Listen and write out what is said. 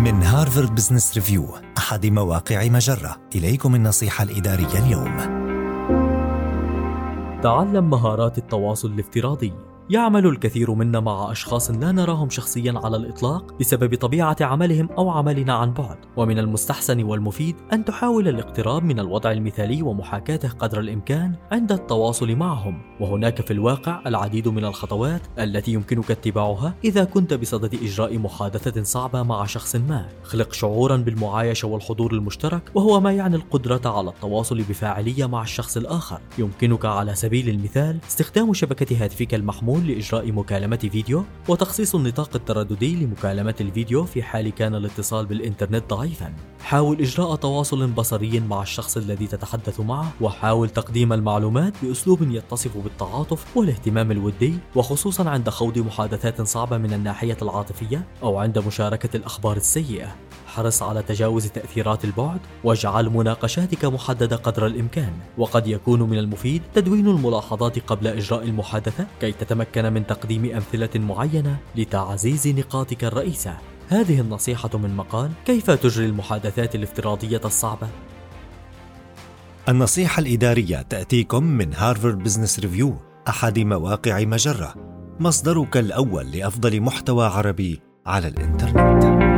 من هارفارد بزنس ريفيو أحد مواقع مجرة. إليكم النصيحة الإدارية اليوم. تعلم مهارات التواصل الافتراضي. يعمل الكثير منا مع أشخاص لا نراهم شخصيا على الإطلاق بسبب طبيعة عملهم أو عملنا عن بعد. ومن المستحسن والمفيد أن تحاول الاقتراب من الوضع المثالي ومحاكاته قدر الإمكان عند التواصل معهم. وهناك في الواقع العديد من الخطوات التي يمكنك اتباعها إذا كنت بصدد إجراء محادثة صعبة مع شخص ما. خلق شعورا بالمعايشة والحضور المشترك وهو ما يعني القدرة على التواصل بفاعلية مع الشخص الآخر. يمكنك على سبيل المثال استخدام شبكة هاتفك المحمول لإجراء مكالمة فيديو وتخصيص النطاق الترددي لمكالمة الفيديو في حال كان الاتصال بالإنترنت ضعيفا. حاول إجراء تواصل بصري مع الشخص الذي تتحدث معه وحاول تقديم المعلومات بأسلوب يتصف بالتعاطف والاهتمام الودي وخصوصا عند خوض محادثات صعبة من الناحية العاطفية أو عند مشاركة الأخبار السيئة. حرص على تجاوز تأثيرات البعد واجعل مناقشاتك محددة قدر الإمكان. وقد يكون من المفيد تدوين الملاحظات قبل إجراء المحادثة كي تتمكن من تقديم أمثلة معينة لتعزيز نقاطك الرئيسة. هذه النصيحة من مقال كيف تجري المحادثات الافتراضية الصعبة؟ النصيحة الإدارية تأتيكم من هارفارد بزنس ريفيو أحد مواقع مجرة. مصدرك الأول لأفضل محتوى عربي على الإنترنت.